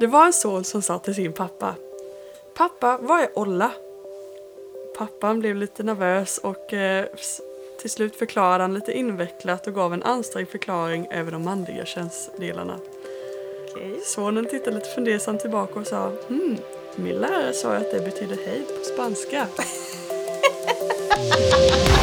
Det var en son som sa till sin pappa. Pappa, vad är olla? Pappan blev lite nervös och eh, till slut förklarade han lite invecklat och gav en ansträngd förklaring över de manliga könsdelarna. Okej. Sonen tittade lite fundersamt tillbaka och sa hmm, min lärare sa att det betyder hej på spanska.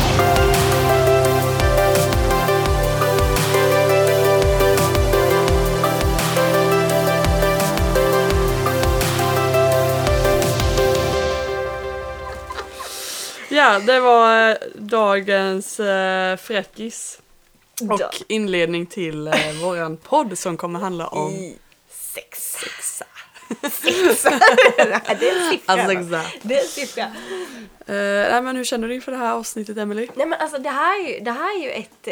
Ja, det var eh, dagens eh, fräckis. Och Da- inledning till eh, våran podd som kommer handla om I sex. Sexa. Sexa. det är en siffra. Alltså. Det är en siffra. Eh, nej, men hur känner du inför det här avsnittet Emily? Nej men alltså det här är ju, det här är ju ett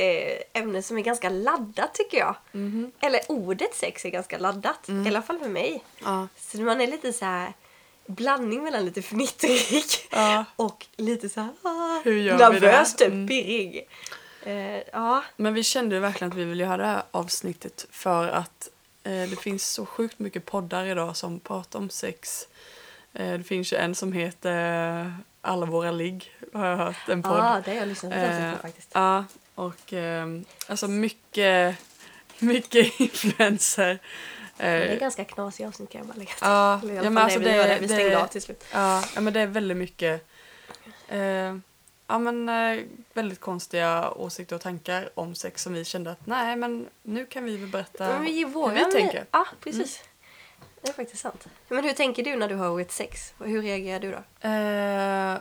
eh, ämne som är ganska laddat tycker jag. Mhm. Eller ordet sex är ganska laddat. Mm. I alla fall för mig. Ja. Så man är lite så här blandning mellan lite fnittrig Ja. och lite så här ah, Hur gör nervös typ, Mm. pirrig. Eh, ja, Men vi kände verkligen att vi ville göra det här avsnittet för att eh, det finns så sjukt mycket poddar idag som pratar om sex. Eh, det finns ju en som heter eh, Alla våra ligg, har jag hört, en podd. ah, det har jag lyssnat på Eh, faktiskt. Ja, och ehm, alltså mycket, mycket influenser. Det är Eh, ganska knasiga avsnitt kan jag bara lägga till. Ja, Eller ja men alltså det, där, vi stängde det, av till slut. Ja, ja men det är väldigt mycket eh, ja, men, eh, väldigt konstiga åsikter och tankar om sex som vi kände att nej men nu kan vi väl berätta Men vi ger hur vi tänker. Mm. Ja, precis. Det är faktiskt sant. Men hur tänker du när du hör ordet sex? Hur reagerar du då? Eh,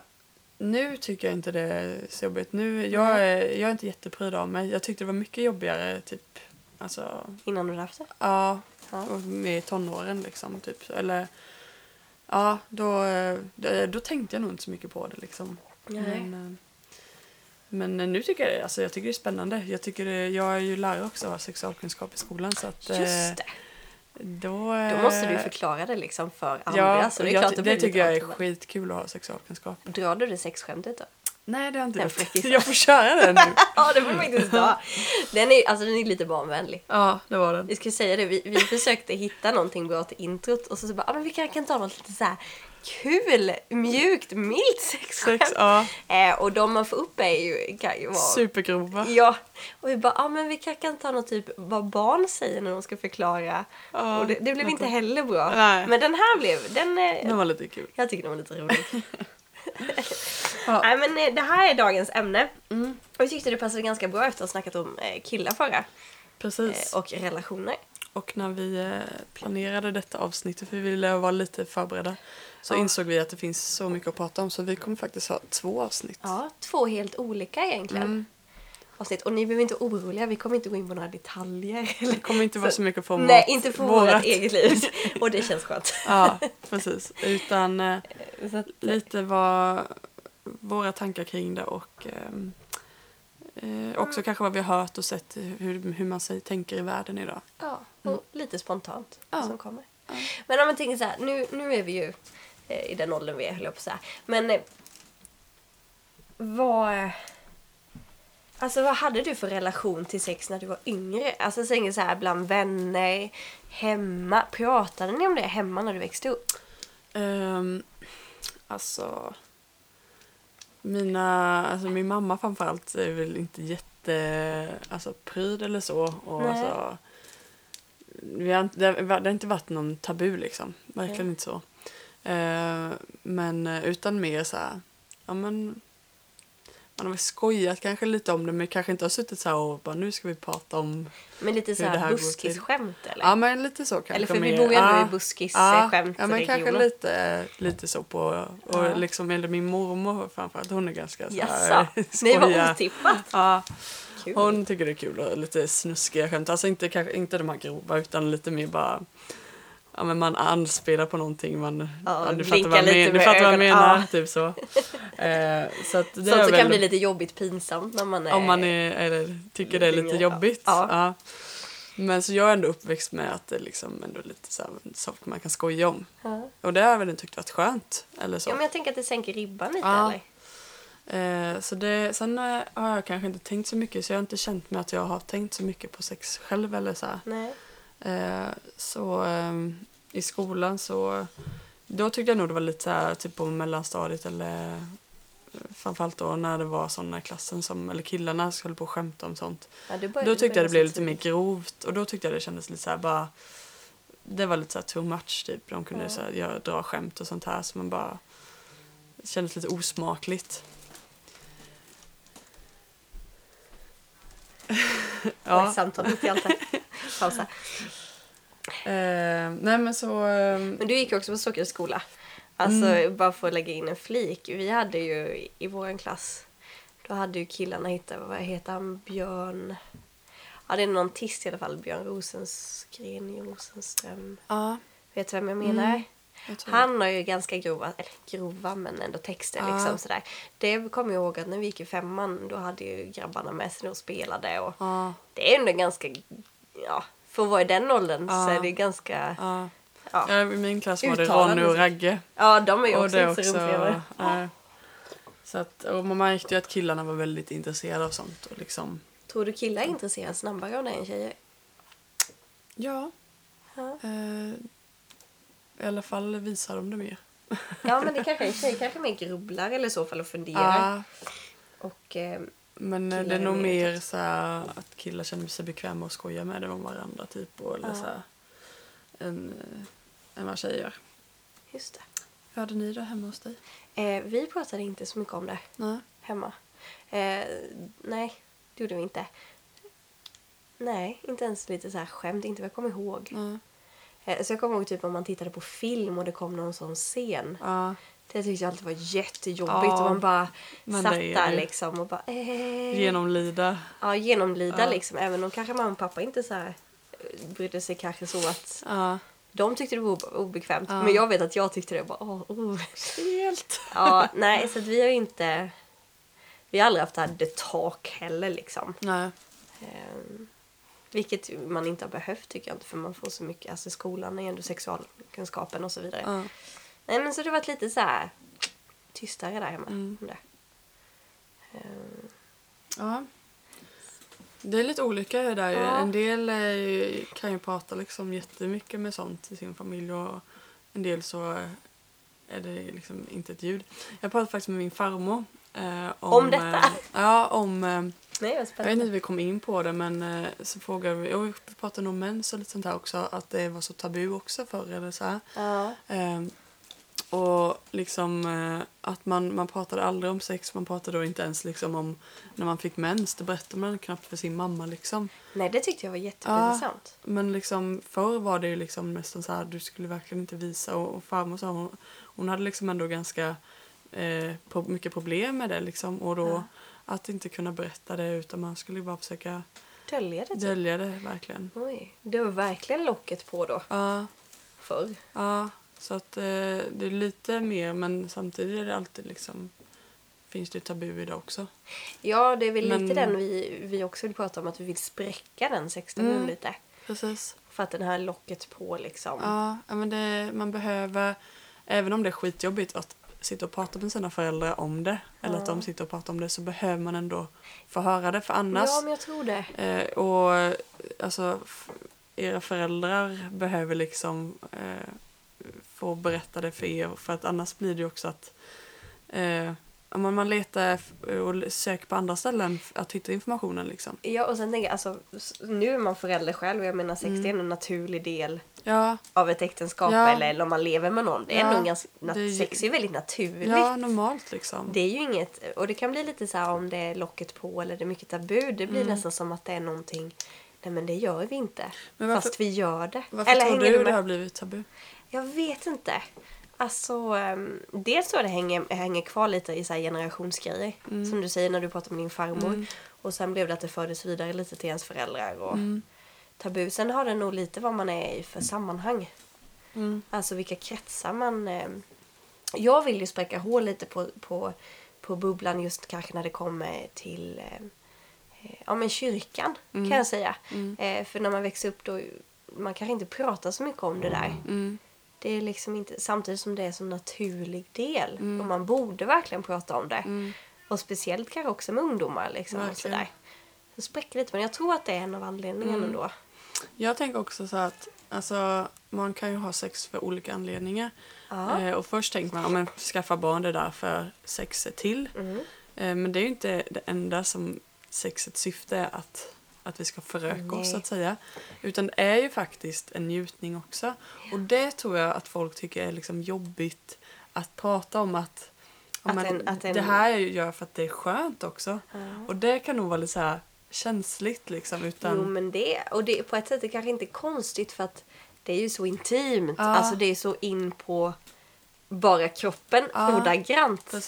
nu tycker jag inte det är så jobbigt. Nu, jag, är, jag är inte jättepryd av mig. Jag tyckte det var mycket jobbigare typ alltså, Innan du efter? ja, Ja. och med tonåren liksom. Typ. Eller ja, då, eh, då, tänkte jag nog inte så mycket på det liksom. Nej. Men, eh, men eh, nu tycker jag det, alltså, jag tycker det är spännande. Jag, tycker det, jag är ju lärare också av sexualkunskap i skolan. Så att, eh, Just det. Då, eh, Då måste du förklara det liksom för andra. Ja, så det är jag, klart det, det tycker jag är skitkul att ha sexualkunskap. Drar du det sexskämtet då? Nej, det har inte Den fräckisen. Jag får köra den nu. Ja, det får du faktiskt ta. Den är, alltså, den är lite barnvänlig. Ja, det var den. Vi ska säga det, vi, vi försökte hitta någonting bra till introt och så, så bara, ah, men vi kan, kan ta något lite så här kul, mjukt, milt sexskämt. Sex, ja. Eh, och de man får upp är ju, kan ju vara... Supergrova. Ja, och vi bara, ah, men vi kan, kan ta något typ vad barn säger när de ska förklara. Ja, och det, det blev inte heller bra. Nej. Men den här blev, den, eh, Den var lite kul. jag tycker den var lite rolig. Ja. Nej men eh, det här är dagens ämne. Mm. Och jag tyckte det passade ganska bra efter att ha snackat om eh, killar förra. Precis. Eh, och relationer. Och när vi planerade detta avsnittet, för vi ville vara lite förberedda, så Ja. insåg vi att det finns så mycket att prata om så vi kommer faktiskt ha två avsnitt. Ja, två helt olika egentligen. Mm. Avsnitt. Och ni behöver inte oroliga, vi kommer inte gå in på några detaljer. Eller... Det kommer inte vara så mycket från Nej, inte på vårat. vårt eget liv. Och det känns skönt. Ja, precis. Utan eh, att, lite vad våra tankar kring det och ehm, eh, också kanske vad vi har hört och sett hur, hur man säger, tänker i världen idag. ja, och lite spontant Ja. som kommer. Ja. Men om man tänker så här, nu, nu är vi ju eh, i den åldern vi är, höll jag på att säga. Men eh, vad... Alltså vad hade du för relation till sex när du var yngre? Alltså så här bland vänner, hemma. Pratade ni om det hemma när du växte upp? Um, alltså, mina, alltså min mamma framförallt är väl inte jätte alltså, pryd eller så. Och Nej. alltså, vi har, det, har, det har inte varit någon tabu liksom, verkligen Nej. inte så. Eh, men utan mer så här, ja men man har väl skojat kanske lite om det men kanske inte har suttit så här och bara nu ska vi prata om Men lite så här buskisskämt eller? Ja men lite så kanske eller för vi bor ju ändå Ja. i buskisskämt Ja men kanske regionen. lite, lite så på, och Ja. liksom, eller min mormor framförallt, hon är ganska så här nej vad otippat. Ja, Kul. hon tycker det är kul och lite snuskiga skämt, alltså inte, kanske, inte de här grova utan lite mer bara Ja men man anspelar på någonting, man, Ja, ja, du fattar vad jag, men, du fattar vad jag menar, ja. typ så. Eh, så att det Sånt som väl, kan bli lite jobbigt pinsamt när man är... om man är, eller, tycker det är lite jobbigt. ja. Men så jag är ändå uppväxt med att det liksom ändå är lite så här, saker man kan skoja om. Och det har jag väl tyckt varit skönt. Eller så. ja men jag tänker att det sänker ribban lite eller? Eh, så det, sen eh, har jag kanske inte tänkt så mycket så jag har inte känt mig att jag har tänkt så mycket på sex själv eller så här. Nej. Eh, så ehm, i skolan så då tyckte jag nog det var lite så här, typ på mellanstadiet eller eh, framförallt då när det var sådana i klassen som, eller killarna skulle på skämta om sånt. Ja, började- Då tyckte jag det blev lite mer grovt och då tyckte jag det kändes lite så här bara det var lite så här too much typ. De kunde Ja. så här, göra, dra skämt och sånt här så man bara det kändes lite osmakligt. Oj, ja, samtal mitt i allt här. Pausa. eh, nej men så eh, Men du gick ju också på Sockerskola. Alltså Mm. bara för att lägga in en flik. Vi hade ju i vår klass, då hade ju killarna hittat, vad heter han, Björn... Ja det är någon artist i alla fall, Björn Rosensgren, Rosenström. ja, Vet du vem jag menar? Mm, jag Han har ju ganska grova, eller grova men ändå texter Ja. liksom sådär. Det kommer jag ihåg att när vi gick i femman då hade ju grabbarna med sig och spelade och ja, det är ändå ganska, ja, för att vara i den åldern så Ja. är det ganska, ja. ja. ja. I min klass var det Ronny och. Ragge. Ja, de är ju också det inte så. Så att, och man märkte ju att killarna var väldigt intresserade av sånt. Och liksom, Tror du killar är intresserade snabbare av det än tjejer? ja, Ja. eh, i alla fall visar de det mer. ja, men det kanske är tjejer kanske mer grubblar eller så fall och funderar. Ja, Och eh, men eh, Killar det är nog mer så här, att killar känner sig bekväma och skoja med det om varandra typ. Och, eller Ja. så här, än, eh, än vad tjejer gör. just det. Hur hade ni det hemma hos dig? Eh, vi pratade inte så mycket om det Nej. hemma. Eh, nej, det gjorde vi inte. Nej, inte ens lite så här skämt, inte vad jag kommer ihåg. Nej. Eh, så jag kommer ihåg typ om man tittade på film och det kom någon sån scen. Ja, Det tyckte jag alltid var jättejobbigt Ja, och man bara men satt där liksom och bara eh, genomlida. ja, genomlida Ja. liksom. Även om kanske mamma och pappa inte så här eh, brydde sig kanske så att Ja, de tyckte det var obe- obekvämt. Ja. Men jag vet att jag tyckte det bara åh, oh. helt. Ja, nej så att vi har ju inte vi har aldrig haft det här the talk heller liksom. Nej. Ehm, vilket man inte har behövt tycker jag inte för man får så mycket, alltså skolan är ju ändå sexualkunskapen och så vidare. Ja. Nej men så det varit lite så här tystare där hemma Mm. om det. Ehm, Ja. Det är lite olika det där. Ja. En del är kan ju prata liksom jättemycket med sånt i sin familj och en del så är det liksom inte ett ljud. Jag pratade faktiskt med min farmor. Eh, om, Om detta? Eh, ja, om... Eh, nej jag vet inte hur vi kom in på det men eh, så frågade vi, och vi pratade om mens och lite sånt här också, att det var så tabu också förr eller så här. Ja, Ehm, och liksom eh, att man, man pratade aldrig om sex, man pratade då inte ens liksom om när man fick mens. Det berättade man knappt för sin mamma liksom. nej det tyckte jag var jätteintressant. Men liksom förr var det ju liksom nästan så här, du skulle verkligen inte visa och, och farmor sa hon, hon hade liksom ändå ganska eh, pro- mycket problem med det liksom och då Ja. att inte kunna berätta det utan man skulle bara försöka Dölja det typ. dölja det verkligen. Oj, det var verkligen locket på då Ja, förr. ja, så att eh, det är lite mer men samtidigt är det alltid liksom finns det tabu idag också. Ja, det är väl Men- lite den vi, vi också vill prata om, att vi vill spräcka den sextabun Mm. lite. Precis. För att den här locket på liksom. Ja, ja, men det, man behöver, även om det är skitjobbigt att sitta och prata med sina föräldrar om det, eller att Ja. de sitter och pratar om det, så behöver man ändå få höra det. För annars, Ja, men jag tror det. eh, och alltså, era föräldrar behöver liksom eh, få berätta det för er, för att annars blir det ju också att eh, om man, letar och söker på andra ställen att hitta informationen liksom. Ja, och sen tänker jag, alltså, nu är man förälder själv och jag menar sex Mm. är en naturlig del Ja, av ett äktenskap Ja. eller, eller om man lever med någon. Det är Ja, en ganska, det är ju- sex är väldigt naturligt. ja normalt liksom. Det är ju inget, och det kan bli lite så här om det är locket på eller det är mycket tabu. Det blir Mm. nästan som att det är någonting, nej men det gör vi inte. Varför- Fast vi gör det. Varför eller tror du du det har blivit tabu? Jag vet inte. Alltså, um, dels tror jag det hänger, hänger kvar lite i så generationsgrejer. Mm. Som du säger när du pratar med din farmor. Mm. Och sen blev det att det fördes vidare lite till ens föräldrar. Och Mm. tabu. Sen har det nog lite vad man är i för sammanhang. Mm. Alltså vilka kretsar man... Eh, jag vill ju spräcka hål lite på, på, på bubblan just kanske när det kommer till eh, eh, ja, men kyrkan Mm. kan jag säga. Mm. Eh, för när man växer upp då man kanske inte pratar så mycket om det där. Det är liksom inte, samtidigt som det är en så naturlig del. Mm. Och man borde verkligen prata om det. Mm. Och speciellt kanske också med ungdomar. Liksom, och sådär. Så spräcker lite, men jag tror att det är en av anledningarna Mm. då. Jag tänker också så att alltså, man kan ju ha sex för olika anledningar. Ja. Eh, och först tänker man, ja men skaffa barn det är därför sex är till. Mm. Eh, men det är ju inte det enda som sexets syfte är att, att vi ska föröka oss så att säga. Utan det är ju faktiskt en njutning också. Och det tror jag att folk tycker är liksom jobbigt att prata om att, ja, Att en- att en- det här gör jag för att det är skönt också. Ja. Och det kan nog vara lite så här känsligt liksom. Utan, Jo men det, och det på ett sätt är det kanske inte konstigt för att det är ju så intimt. Ja. Alltså det är så in på bara kroppen Ja, ordagrant. Eh,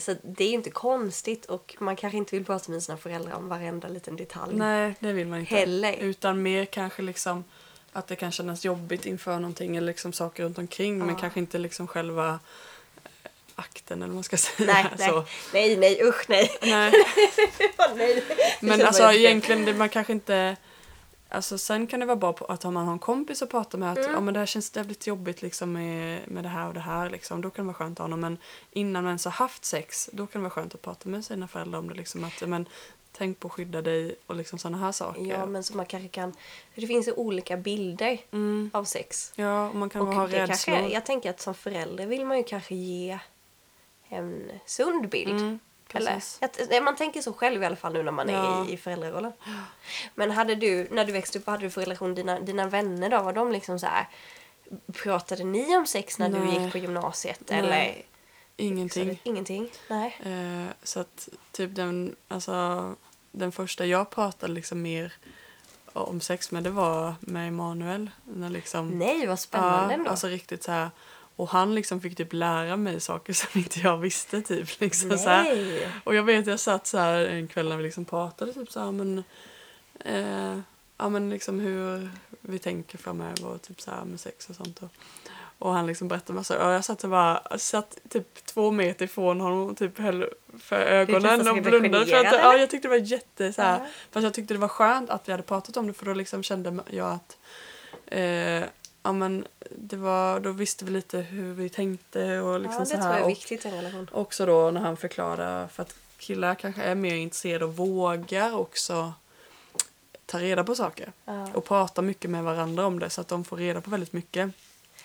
Så det är ju inte konstigt och man kanske inte vill prata med sina föräldrar om varenda liten detalj. Nej, det vill man inte. Heller. Utan mer kanske liksom att det kan kännas jobbigt inför någonting eller liksom saker runt omkring men Ja. kanske inte liksom själva eh, akten eller vad man ska säga. Nej, nej, Så, nej, nej, usch nej. nej. Nej. Men alltså egentligen, det, man kanske inte... Alltså sen kan det vara bra att om man har en kompis att prata med att Mm. ja, men det här känns jävligt jobbigt liksom med, med det här och det här. Liksom. Då kan det vara skönt att ha honom. Men innan man ens har haft sex, då kan det vara skönt att prata med sina föräldrar om det. Liksom, att, men, tänk på att skydda dig och liksom sådana här saker. Ja, men så man kanske kan... För det finns ju olika bilder mm. av sex. ja och man kan Och ha rädslor. kanske, jag tänker att som förälder vill man ju kanske ge en sund bild. Mm, Eller? Att, man tänker så själv i alla fall nu när man Ja. är i, i föräldrarollen. Men hade du, när du växte upp, vad hade du för relation? Dina, dina vänner då, var de liksom så här... Pratade ni om sex när du Nej. gick på gymnasiet? Nej. Eller? Ingenting. Så, ingenting? Nej. Eh, så att typ den, alltså, den första jag pratade liksom mer om sex med det var med Emanuel. När liksom, Nej, vad spännande ja, ändå. Alltså riktigt så här. Och han liksom fick typ lära mig saker som inte jag visste typ. Liksom, så här. Och jag vet jag satt så här en kväll när vi liksom pratade typ så här men eh, ja men liksom hur vi tänker framöver och typ så här med sex och sånt. Och, och han liksom berättade massa och jag satt och bara satt typ två meter ifrån honom och typ höll för ögonen och blundade för att ja, jag tyckte det var jätte så här, Ja. fast jag tyckte det var skönt att vi hade pratat om det för då liksom kände jag att eh, ja men det var då visste vi lite hur vi tänkte och liksom ja, det så tror här jag är viktigt i en relation. Också då när han förklarar för att killar kanske är mer intresserade och vågar också ta reda på saker. Ja. Och prata mycket med varandra om det så att de får reda på väldigt mycket.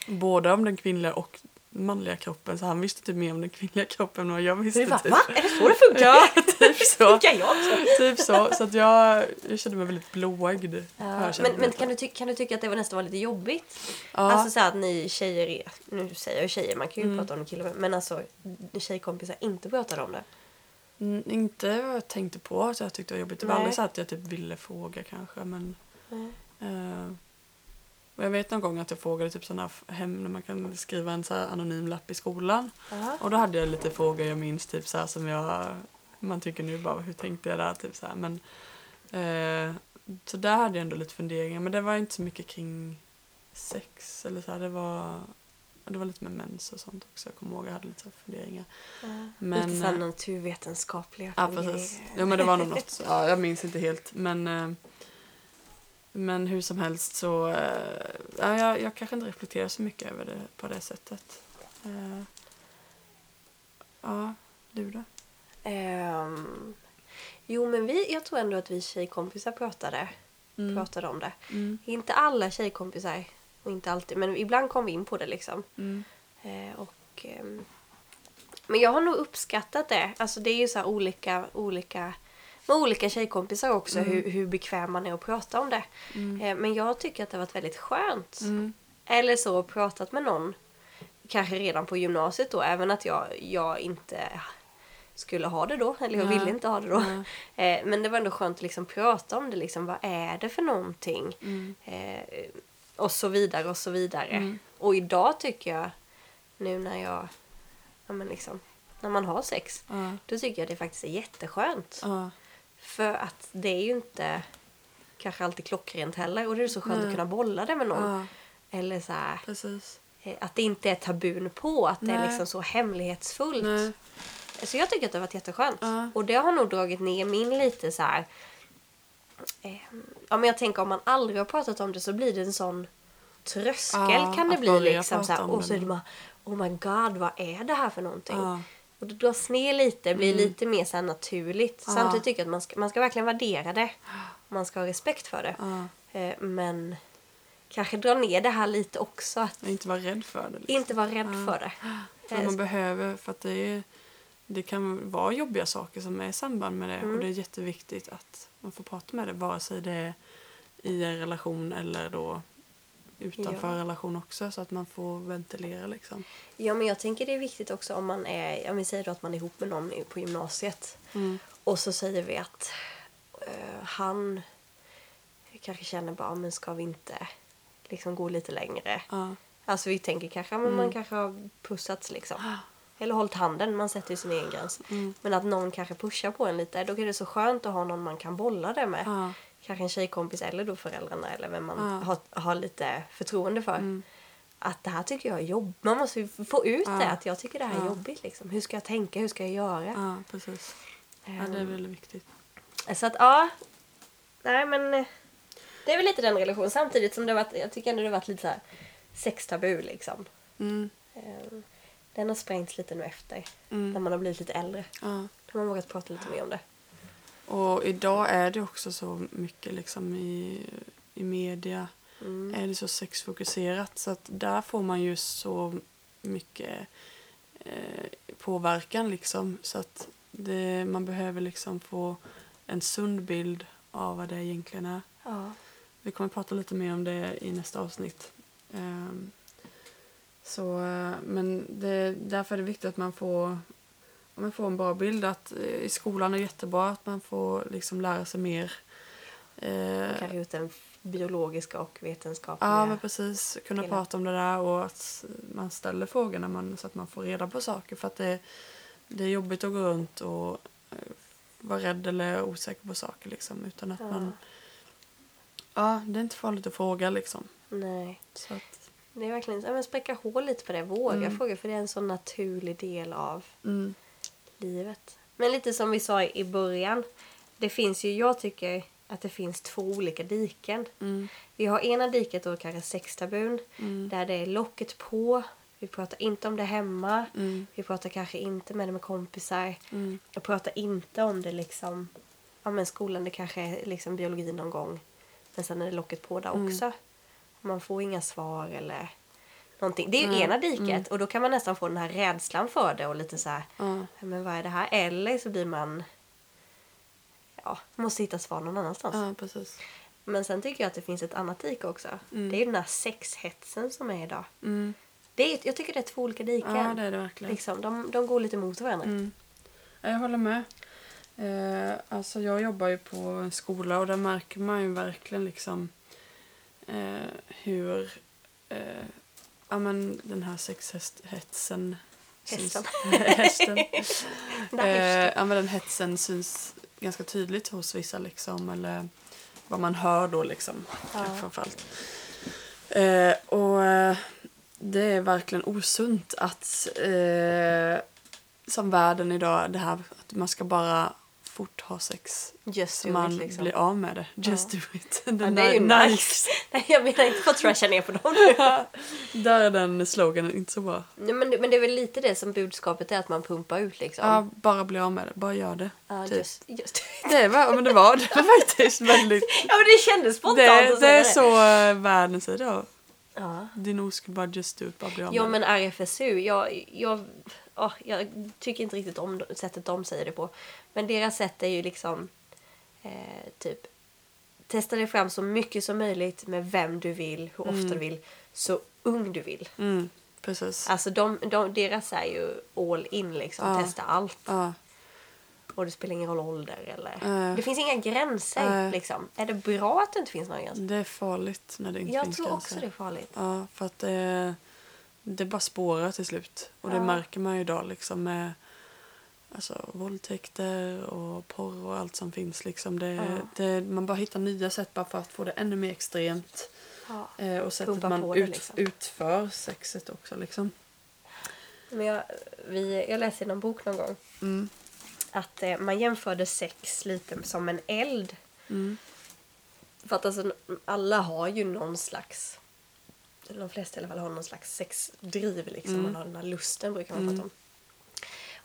Både om den kvinnliga och manliga kroppen. Så han visste typ mer om den kvinnliga kroppen än vad jag visste. Du bara, typ. va? Är det så det funkar? Ja, typ så. Funkar jag också? typ så. Så att jag, jag kände mig väldigt blågd. har Ja, men men kan, du ty- kan du tycka att det var nästan var lite jobbigt? ja, Alltså så att ni tjejer, är- nu säger jag tjejer, man kan ju Mm. prata om killar men alltså tjejkompisar inte pratar om det. Mm, inte vad jag tänkte på att jag tyckte det var jobbigt. Det var aldrig så att jag typ ville fråga kanske. Men, eh, och jag vet någon gång att jag frågade typ sådana hem när man kan skriva en så anonym lapp i skolan. Ja. Och då hade jag lite frågor jag minns typ så här som jag man tycker nu bara hur tänkte jag där typ så här men eh, så där hade jag ändå lite funderingar men det var inte så mycket kring sex eller så här det var det var lite med mens och sånt också jag kommer ihåg jag hade lite funderingar Men, lite eh, naturvetenskapliga Ja funderingar. precis. Jo men det var nog något. Ja, jag minns inte helt men eh, men hur som helst så ja, jag, jag kanske inte reflekterar så mycket över det på det sättet. Eh, ja, du då? Ehm, jo men vi, jag tror ändå att vi tjejkompisar pratade, Mm. pratade om det. Mm. Inte alla tjejkompisar och inte alltid men ibland kom vi in på det liksom. Mm. Eh, och, ehm, men jag har nog uppskattat det. Alltså det är ju så olika, olika med olika tjejkompisar också Mm. hur, hur bekväm man är att prata om det. Mm. Eh, men jag tycker att det har varit väldigt skönt. Mm. Eller så pratat med någon, kanske redan på gymnasiet då, även att jag, jag inte skulle ha det då, eller jag ville inte ha det då. Eh, men det var ändå skönt att liksom prata om det, liksom, vad är det för någonting? Mm. Eh, och så vidare och så vidare. Mm. Och idag tycker jag, nu när jag, ja men liksom, när man har sex, då tycker jag det faktiskt är jätteskönt. För att det är ju inte kanske alltid klockrent heller och det är så skönt Nej. att kunna bolla det med någon. Ja. Eller så här, eh, att det inte är tabun på, att det är Nej. liksom så hemlighetsfullt. Nej. Så jag tycker att det har varit jätteskönt. Ja. Och det har nog dragit ner min lite så här. Eh, ja, men jag tänker om man aldrig har pratat om det så blir det en sån tröskel Ja, kan det bli liksom så här, Och så är det. det bara Oh my god, vad är det här för någonting? Och det dras ner lite, blir Mm. lite mer så naturligt. Ja. Samtidigt tycker jag att man ska, man ska verkligen värdera det. Man ska ha respekt för det. Ja. Eh, men kanske dra ner det här lite också. Att Och inte vara rädd för det. Liksom. inte vara rädd Ja. för det. För man behöver, för att det, är, det kan vara jobbiga saker som är i samband med det Mm. och det är jätteviktigt att man får prata med det vare sig det är i en relation eller då utanför Ja. relation också så att man får ventilera liksom. Ja, men jag tänker det är viktigt också om man är, om vi säger då att man är ihop med någon på gymnasiet Mm. och så säger vi att eh, han kanske känner bara, men ska vi inte liksom gå lite längre? Ja. Alltså vi tänker kanske, men Mm. man kanske har pussats liksom. Eller hållit handen, man sätter ju sin egen gräns. Mm. Men att någon kanske pushar på en lite, då är det så skönt att ha någon man kan bolla det med. Kanske en tjejkompis eller då föräldrarna eller vem man Ja. har, har lite förtroende för. Mm. Att det här tycker jag är jobbigt. Man måste ju få ut Ja. det, att jag tycker det här är jobbigt. Liksom. Hur ska jag tänka, hur ska jag göra? ja, precis. Ja, det är Ehm, väldigt viktigt. Så att ja, nej men det är väl lite den relationen. Samtidigt som det har varit, jag tycker ändå det har varit lite så här sextabu liksom. Mm. Ehm, Den har sprängts lite nu efter. När Mm. man har blivit lite äldre. Ja. Då har man vågat prata lite mer om det. Och idag är det också så mycket liksom i, i media Mm. är det så sexfokuserat så att där får man ju så mycket eh, påverkan liksom så att det, man behöver liksom få en sund bild av vad det egentligen är. Ja. Vi kommer att prata lite mer om det i nästa avsnitt. Ehm, så, eh, men det, därför är det viktigt att man får, man får en bra bild. Att, eh, I skolan är det jättebra att man får liksom lära sig mer. Eh, Kanske ut den biologiska och vetenskapliga. Ja, men precis. Kunna Hela. prata om det där och att man ställer frågor när man, så att man får reda på saker. För att det, det är jobbigt att gå runt och eh, vara rädd eller osäker på saker liksom. Utan att Ja. man... Ja, det är inte farligt att fråga liksom. Nej. Så att, Det är verkligen ja, men spräcka hål lite på det. Våga Mm. fråga för det är en sån naturlig del av mm, livet. Men lite som vi sa i början. Det finns ju, jag tycker att det finns två olika diken. mm, Vi har ena diket då kanske sextabun. mm, Där det är locket på. Vi pratar inte om det hemma. mm, Vi pratar kanske inte med det med kompisar. mm, Jag pratar inte om det liksom. Ja men skolan det kanske är liksom biologi någon gång. Men sen är det locket på där Mm. också. Man får inga svar eller någonting. Det är ju Nej, ena diket mm. och då kan man nästan få den här rädslan för det och lite så här. "Ja, Men vad är det här? Eller så blir man. Ja, måste hitta svar någon annanstans. ja, precis. Men sen tycker jag att det finns ett annat dike också. Mm. Det är ju den här sexhetsen som är idag. Mm, Det är, jag tycker det är två olika diken. ja, det är det verkligen. liksom, de, de går lite mot varandra. Mm. Ja, Jag håller med. Eh, alltså jag jobbar ju på en skola och där märker man ju verkligen liksom eh, hur eh, ja, men den här sexhetsen Hästen. hästen. Eh, ja, men den hetsen syns ganska tydligt hos vissa liksom eller vad man hör då liksom Ja. framförallt. Eh, och eh, det är verkligen osunt att eh, som världen idag det här att man ska bara fort ha sex Just man it, liksom. blir av med det. Just do it. Den Ja, det är ju nice. Nej, jag menar inte för att trasha ner på dem. Där är den sloganen inte så bra. Nej, men, det- men det är väl lite det som budskapet är att man pumpar ut liksom. Ja, bara bli av med det. Bara gör det. Ja, typ. just, just. Det var, men det var, det var faktiskt väldigt... ja men det kändes spontant Det, att det är säga så uh, världen säger då. Ja. Din oskuld bara just do it, bara bli av ja med men RFSU, jag, jag, ja, jag tycker inte riktigt om sättet de säger det på. Men deras sätt är ju liksom eh, typ testa dig fram så mycket som möjligt med vem du vill, hur ofta du vill, så ung du vill. det. Mm, precis. Alltså de, de, deras är ju all in liksom, Ja. testa allt. Ja, Och det spelar ingen roll ålder eller... Nej. Det finns inga gränser Nej. liksom. Är det bra att det inte finns några gränser? det är farligt när det inte Jag finns tror också gränser. det är farligt. Ja, för att det, det bara spårar till slut. Och det Ja. märker man ju idag liksom med alltså, våldtäkter och porr och allt som finns. Liksom. Det, Ja. det, man bara hittar nya sätt bara för att få det ännu mer extremt. Ja. Eh, och sättet Pumpa man på det, ut, liksom. utför sexet också. Liksom. Men jag, vi, jag läste i någon bok någon gång Mm. att eh, man jämförde sex lite som en eld. Mm. För att alltså, alla har ju någon slags, eller de flesta i alla fall har någon slags sexdriv liksom. Mm. Man har den här lusten brukar man Mm. prata om.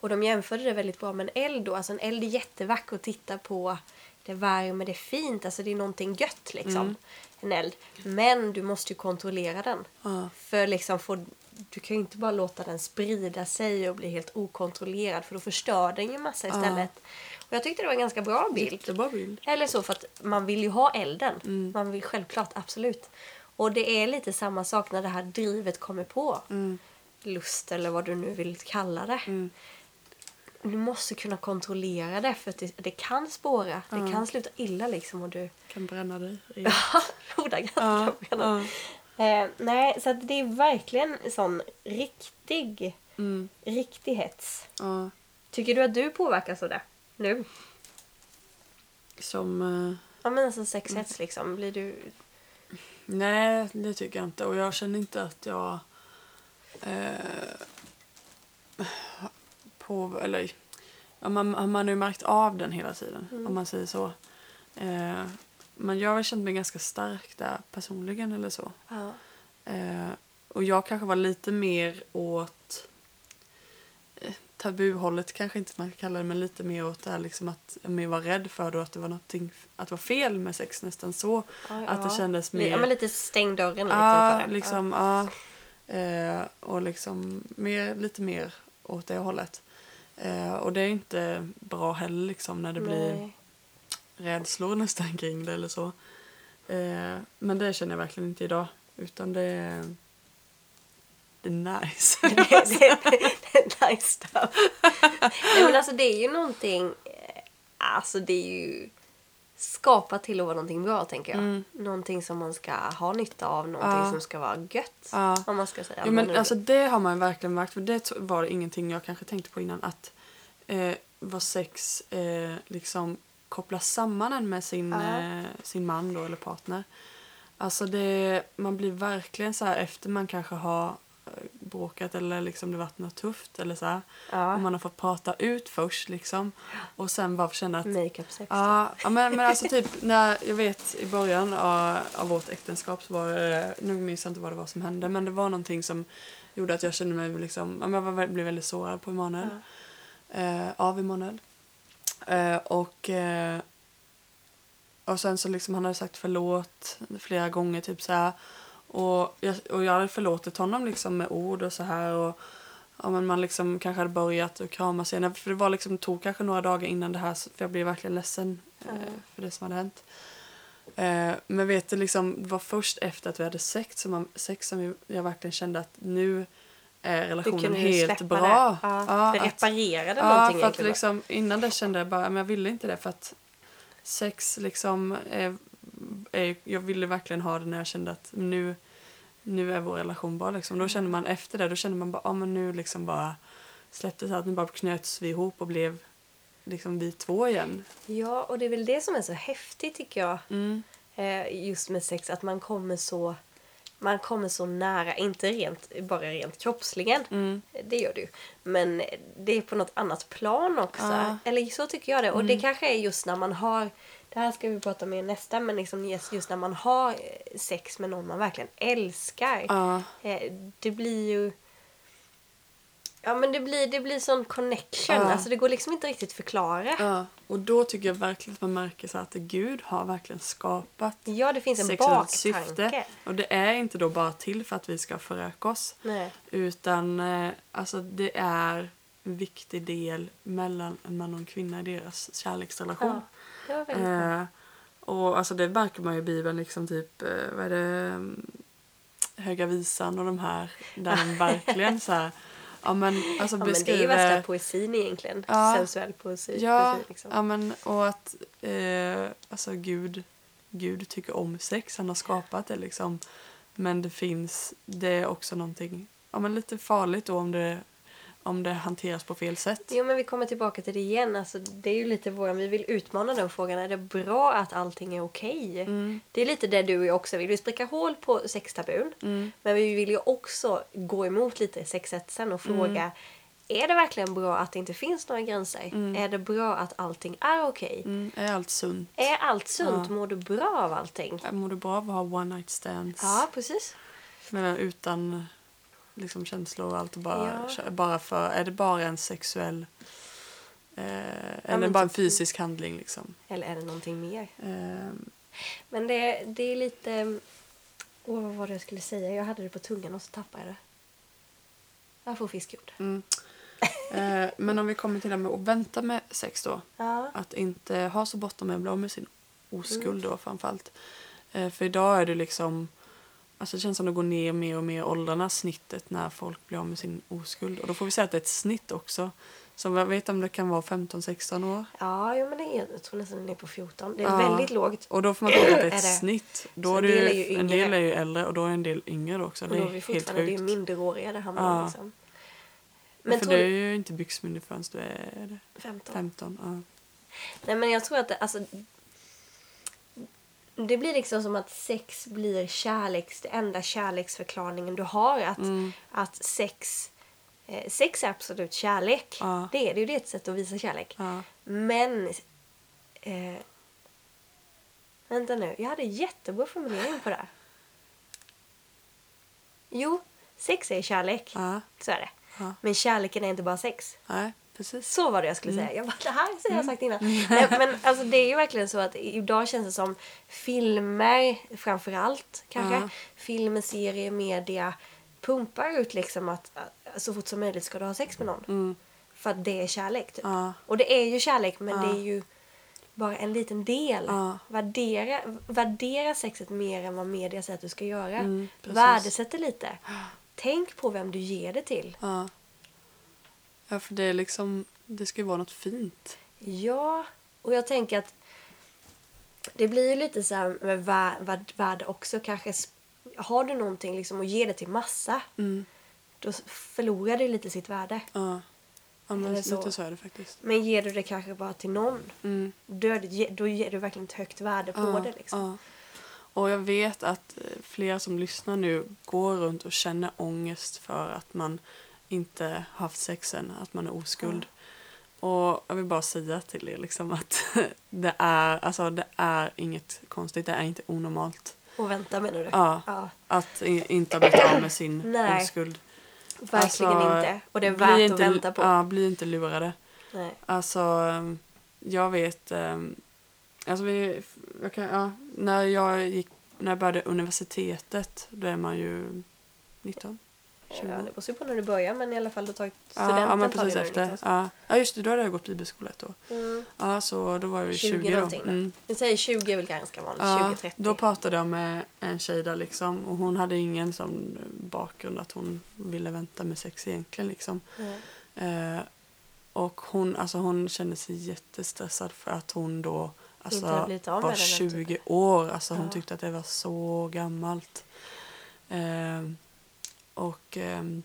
Och de jämförde det väldigt bra med en eld då. Alltså en eld är jättevacker att titta på. det värmer, det är fint, alltså det är någonting gött liksom. Mm. En eld. Men du måste ju kontrollera den. Ja. För liksom få, du kan ju inte bara låta den sprida sig och bli helt okontrollerad för då förstör den ju massa istället. Och jag tyckte det var en ganska bra bild. Jättebra bild. Eller så för att man vill ju ha elden. Mm. Man vill självklart, absolut. Och det är lite samma sak när det här drivet kommer på. Mm. Lust eller vad du nu vill kalla det. Mm. Du måste kunna kontrollera det för att det, det kan spåra. Det kan sluta illa liksom och du... Kan bränna dig. Ja, ordagrant Ja, kan man. Eh, nej, så att det är verkligen en sån riktig, Mm. riktig hets. Ja. Tycker du att du påverkas av det? Nu? Som... eh, Ja men alltså sexhets liksom. Blir du... Nej, det tycker jag inte. Och jag känner inte att jag... Eh, på, eller, ja, man, man har ju märkt av den hela tiden, om man säger så. Eh, men jag har känt mig ganska stark där personligen eller så. Ja. Eh, och jag kanske var lite mer åt eh, tabuhållet kanske inte man kan kalla det men lite mer åt det här liksom att jag var rädd för då att det var någonting att det var fel med sex nästan så Ja, att det ja. kändes mer Ja men lite stäng dörren liksom Ja, för det. liksom, ja. Eh, och liksom mer, lite mer åt det hållet. Eh, och det är inte bra heller liksom när det ja. blir Nej. rädslor nästan kring det eller så. Eh, men det känner jag verkligen inte idag. Utan det är, det är nice. det, det, det är nice stuff. Nej men alltså det är ju någonting, eh, alltså det är ju skapat till att vara någonting bra tänker jag. Mm. Någonting som man ska ha nytta av, någonting Ja. som ska vara gött. Ja. Om man ska säga. Jo, men alltså det har man verkligen märkt. För det var ingenting jag kanske tänkte på innan. Att eh, vad sex eh, liksom kopplas samman en med sin, Ja. eh, sin man då, eller partner. Alltså det, man blir verkligen så här efter man kanske har bråkat eller liksom det varit något tufft eller så här. Ja. Och man har fått prata ut först liksom. Och sen bara känna att Makeup sex. Ja, ja men, men alltså typ när jag vet i början av, av vårt äktenskap så var det, nu minns jag inte vad det var som hände men det var någonting som gjorde att jag kände mig liksom, ja, jag var, blev väldigt sårad på Emanuel. Eh, av Emanuel. Eh, och, eh, och sen så liksom han hade sagt förlåt flera gånger typ så här. Och jag, och jag hade förlåtit honom liksom med ord och så här och ja, men man liksom kanske hade börjat att kramas igen. För det var liksom, tog kanske några dagar innan det här för jag blev verkligen ledsen eh, för det som hade hänt. Eh, men vet du, liksom, det var först efter att vi hade sex som, man, sex som jag verkligen kände att nu är relationen helt bra. det. Ja, Ja, det att- reparerade Ja, någonting för att liksom, innan det kände jag bara, men jag ville inte det för att sex liksom, är, är, jag ville verkligen ha det när jag kände att nu, nu är vår relation bra liksom. Då kände man efter det, då kände man bara, ja men nu liksom bara släppte det så att nu bara knöts vi ihop och blev liksom vi två igen. Ja, och det är väl det som är så häftigt tycker jag. Mm. Eh, just med sex, att man kommer så man kommer så nära, inte rent, bara rent kroppsligen. Mm. Det gör du. Men det är på något annat plan också. Mm. Eller så tycker jag det. Och det kanske är just när man har, det här ska vi prata mer nästa, men liksom just när man har eh, sex med någon man verkligen älskar. Ja. Eh, det blir ju... Ja men det blir, det blir sån connection. Ja. Alltså det går liksom inte riktigt förklara. Ja, och då tycker jag verkligen att man märker så att Gud har verkligen skapat Ja, det finns en baktanke. Och det är inte då bara till för att vi ska föröka oss. Nej. Utan eh, alltså det är en viktig del mellan en man och en kvinna i deras kärleksrelation. Ja. Eh, och alltså det märker man ju i Bibeln, liksom typ, eh, vad är det, mm, Höga Visan och de här, där de verkligen så här, ja men alltså Ja, men det är ju värsta poesin egentligen. Ja. Sensuell poesi. Ja, poesi liksom. ja men och att eh, alltså Gud, Gud tycker om sex, han har skapat det liksom. Men det finns, det är också någonting, ja men lite farligt då om det, om det hanteras på fel sätt. Jo men vi kommer tillbaka till det igen. Alltså, det är ju lite våran, vi vill utmana den frågan. Är det bra att allting är okej? Mm. Det är lite det du och jag också vill. Vi spricka hål på sextabun. Mm. Men vi vill ju också gå emot lite sexhetsen och fråga. Är det verkligen bra att det inte finns några gränser? Är det bra att allting är okej? Mm, är allt sunt? Är allt sunt? Mår du bra av allting? Mår du bra av att ha one night stands? Ja, precis. Men utan liksom känslor och allt och bara, Ja. bara för, är det bara en sexuell eller men bara en typ- fysisk handling liksom. Eller är det någonting mer? Eh, Men det, det är lite... Åh, vad var det jag skulle säga? Jag hade det på tungan och så tappade jag det. Jag får fiskgjord. mm. eh, men om vi kommer till det med att vänta med sex då. Ja. Att inte ha så bråttom med att bli av med sin Mm. oskuld då framförallt. Eh, för idag är det liksom, alltså det känns som det går ner mer och mer i åldrarna snittet när folk blir av med sin oskuld. Och då får vi säga att det är ett snitt också. Så jag vet om det kan vara 15-16 år. Ja, jo, men det är, jag tror nästan den är på 14. Det är Ja. väldigt lågt. Och då får man tänka att det är ett Är snitt. Då en del ju, är ju en del är ju äldre och då är en del yngre också. Och Det då är vi fortfarande det är sjukt. minderåriga det handlar. Ja. Liksom. Men Men för tror du är ju inte byxmyndig förrän du är är det 15. 15. Ja. Nej, men jag tror att det, alltså, det blir liksom som att sex blir kärleks, det enda kärleksförklaringen du har. Att, Mm. att sex, eh, sex är absolut kärlek. Ja. Det är det ju. Det ett sätt att visa kärlek. Ja. Men... Eh, vänta nu. Jag hade jättebra formulering på det. här. Jo, sex är kärlek. Ja. Så är det. Men kärleken är inte bara sex. Nej, precis. Så var det jag skulle säga. Jag bara, det här har jag sagt innan. Nej, men alltså, det är ju verkligen så att idag känns det som filmer, framför allt kanske, Ja. filmer, serier, media pumpar ut liksom att, att så fort som möjligt ska du ha sex med någon. Mm. För att det är kärlek typ. Ja. Och det är ju kärlek men Ja. det är ju bara en liten del. Ja. Värdera, värdera sexet mer än vad media säger att du ska göra. Mm. Värdesätt det lite. Tänk på vem du ger det till. Ja. För det är liksom, det ska ju vara något fint. Ja, och jag tänker att det blir ju lite så här med vär- värd- värde också kanske. Har du någonting liksom och ger det till massa, Mm. då förlorar det lite sitt värde. Ja. Ja, men Eller så. lite så är det faktiskt. Men ger du det kanske bara till någon, Mm. då, då ger du verkligen ett högt värde på Ja, det. Liksom. ja. Och jag vet att eh, flera som lyssnar nu går runt och känner ångest för att man inte haft sex än, att man är oskuld. Och jag vill bara säga till er liksom att det är, alltså, det är inget konstigt, det är inte onormalt. Och vänta menar du? Ja. ja Att inte ha blivit av med sin Nej. oskuld. verkligen Alltså, inte. Och det är värt inte, att vänta på. Ja, bli inte lurade. Nej. Alltså, ehm, jag vet... ehm, Alltså vi, jag kan, ja, när, jag gick, när jag började universitetet, då är man ju 19. 20. Ja, det beror ju på när du börjar men i alla fall du har tagit studenten. ja, men precis efter. liksom. Ja. ja, just det, då hade jag gått bibelskola ett år. Mm. Ja, så då var ju 20 20, då. Mm. Vi säger 20 är väl ganska vanligt. Ja, 20-30. då pratade jag med en tjej där liksom och hon hade ingen sån bakgrund att hon ville vänta med sex egentligen liksom. Mm. Eh, och hon, alltså hon kände sig jättestressad för att hon då alltså, var med den, typ. 20 år. Alltså hon Ja. tyckte att det var så gammalt. Eh, och ehm,